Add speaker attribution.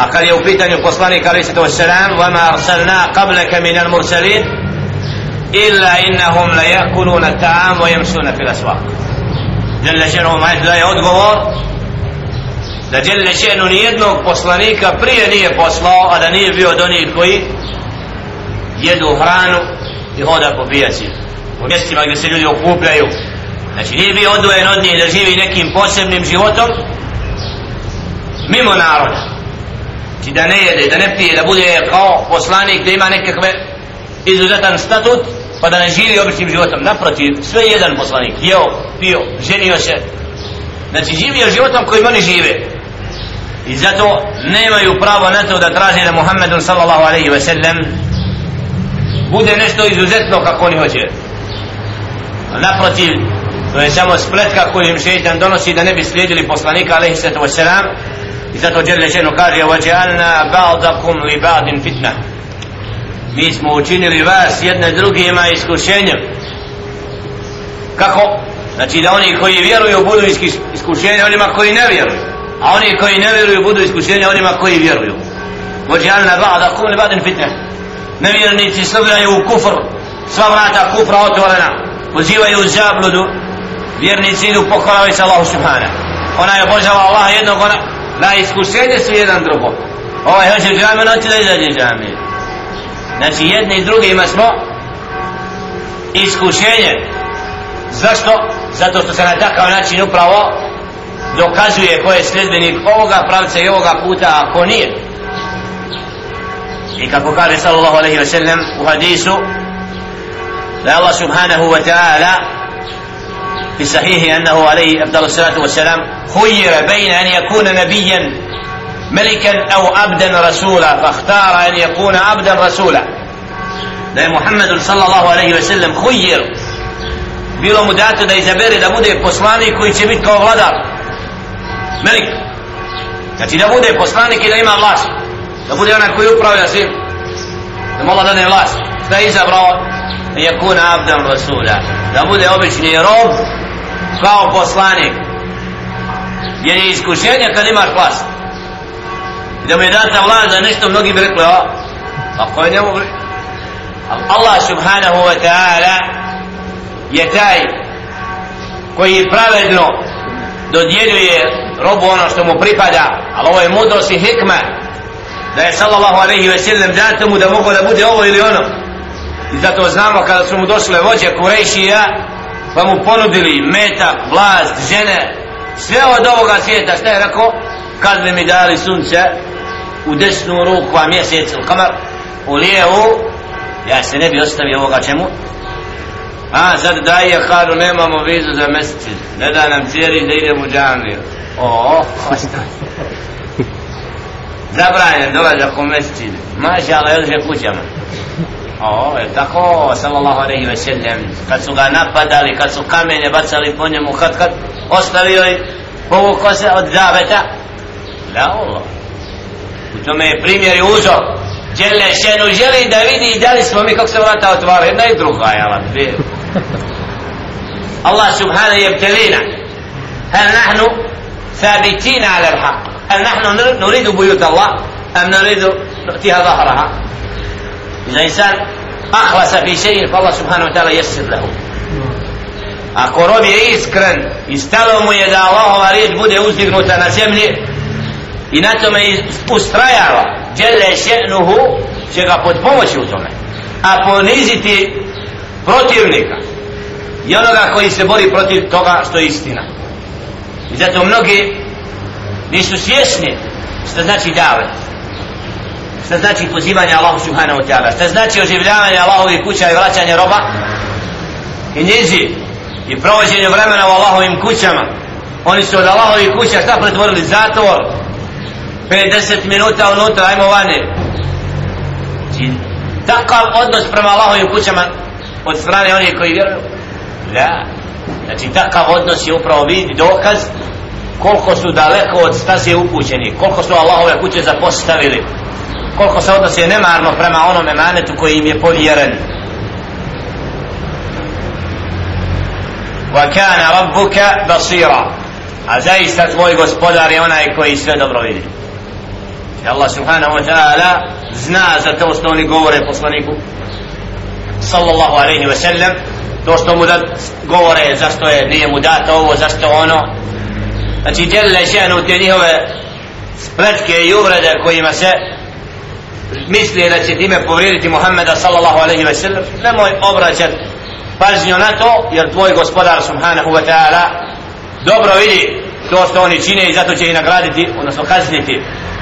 Speaker 1: a kad je u pitanju poslanik ali se to selam wa ma arsalna qablaka min al mursalin illa innahum la yakuluna ta'am wa yamsuna fil aswaq. Jalla shanu ma da je odgovor da jalla shanu ni jednog poslanika prije nije poslao a da nije bio do njih koji jedu hranu i hoda po pijaci. U mjestima gdje se ljudi okupljaju. Znači nije bio odvojen od njih da živi nekim posebnim životom mimo naroda znači da ne jede, da ne pije, da bude kao poslanik da ima nekakve izuzetan statut pa da ne živi običnim životom. Naprotiv, sve jedan poslanik. Jeo, pio, ženio se. Znači živio životom kojim oni žive. I zato nemaju pravo na to da traže da Muhammedun sallallahu alaihi ve sellem bude nešto izuzetno kako oni hoće. Naprotiv to je samo spletka koju im šeitan donosi da ne bi slijedili poslanika alaihi sallatu wasalam i zato Đerle Čeno kaže وَجَعَلْنَا بَعْضَكُمْ لِبَعْدٍ fitna mi smo učinili vas jedne drugima iskušenjem kako? znači da oni koji vjeruju budu iskušenje onima koji ne vjeruju a oni koji ne vjeruju budu iskušenje onima koji vjeruju وَجَعَلْنَا بَعْضَكُمْ لِبَعْدٍ fitna nevjernici srljaju u kufr sva vrata kufra otvorena pozivaju u zabludu vjernici idu pokoravaju se Allahu subhana ona je obožava Allah jednog ona na iskušenje su jedan drugo ovaj hoće džami noći da izađe džamiju. znači jedni i drugima smo iskušenje zašto? zato što se na takav način upravo dokazuje ko je sljedbenik ovoga pravca i ovoga puta a ko nije i kako kaže sallallahu alaihi wa sallam u hadisu da Allah subhanahu wa ta'ala في صحيح أنه عليه أفضل الصلاة والسلام خير بين أن يكون نبيا ملكا أو عبدا رسولا فاختار أن يكون عبدا رسولا da je Muhammedu sallallahu alaihi ve sellem hujjer bilo mu dato da izabere da bude poslanik koji će biti kao vladar melik znači da bude poslanik i da ima vlast da bude onaj koji upravlja svim da mola da ne vlast šta je izabrao da je kuna abdan rasula da bude obični rob kao poslanik. Jer je iskušenje kad imaš vlast. I da mu je data vlast da nešto mnogi bi rekli a ako je njemu Allah subhanahu wa ta'ala je taj koji pravedno dodjeljuje robu ono što mu pripada. Ali ovo je mudrost i hikma da je sallallahu alaihi ve sellem dato mu da mogu da bude ovo ili ono. I zato znamo kada su mu došle vođe Kurejšija pa mu ponudili metak, vlast, žene sve od ovoga svijeta. Šta je rekao? Kad bi mi dali sunce u desnu ruku a mjesec ili kamar u lijevu ja se ne bi ostavio ovoga čemu. A sad daje haru nemamo vizu za mesec ne da nam cijeli da idemo u džamiju. O, ostaje zabranjen dolazak u mesec maša Allah je kućama A je tako, sallallahu alaihi ve sellem, kad su ga napadali, kad su kamene bacali po njemu, kad kad ostavio i povuko se od daveta, la Allah. U tome je primjer i uzor. Djele šenu želi da vidi i dali smo mi kako se vrata otvara, jedna i druga, jel? Allah subhanahu je btelina. Hel nahnu thabitina ala l-haq? Hel nahnu nuridu bujuta Allah? Hel nuridu nuktiha zahraha? إذا إنسان أخلص في شيء فالله سبحانه وتعالى يسر له Ako rob je iskren i stalo mu je da Allahova riječ bude uzdignuta na zemlji i na tome ustrajava djele še'nuhu će ga pod pomoći u tome a poniziti protivnika i onoga koji se bori protiv toga što je istina i zato mnogi nisu svjesni što znači davet šta znači pozivanje Allahu subhanahu wa ta'ala? Šta znači oživljavanje Allahove kuća i vraćanje roba? I njezi i provođenje vremena u Allahovim kućama. Oni su od Allahove kuća šta pretvorili? Zatvor. 50 minuta unutra ajmo vane znači takav odnos prema Allahovim kućama od strane onih koji vjeruju. Da. Znači takav odnos je upravo vidi dokaz koliko su daleko od staze upućeni koliko su Allahove kuće zapostavili koliko se odnosi nemarno prema onom emanetu koji im je povjeren. وَكَانَ رَبُّكَ rabbuka basira. A zaista tvoj gospodar je onaj koji sve dobro vidi. I Allah subhanahu wa ta'ala zna za to što oni govore poslaniku sallallahu alaihi wa sallam to što mu da govore zašto je nije mu dato ovo zašto ono. Znači djelile še'nu te njihove spletke i uvrede kojima se misli da će time povrijediti Muhammeda sallallahu alaihi ve sellem. Nemoj obraćati pažnju na to jer tvoj gospodar subhanahu wa ta'ala dobro vidi to što oni čine i zato će ih nagraditi odnosno kazniti.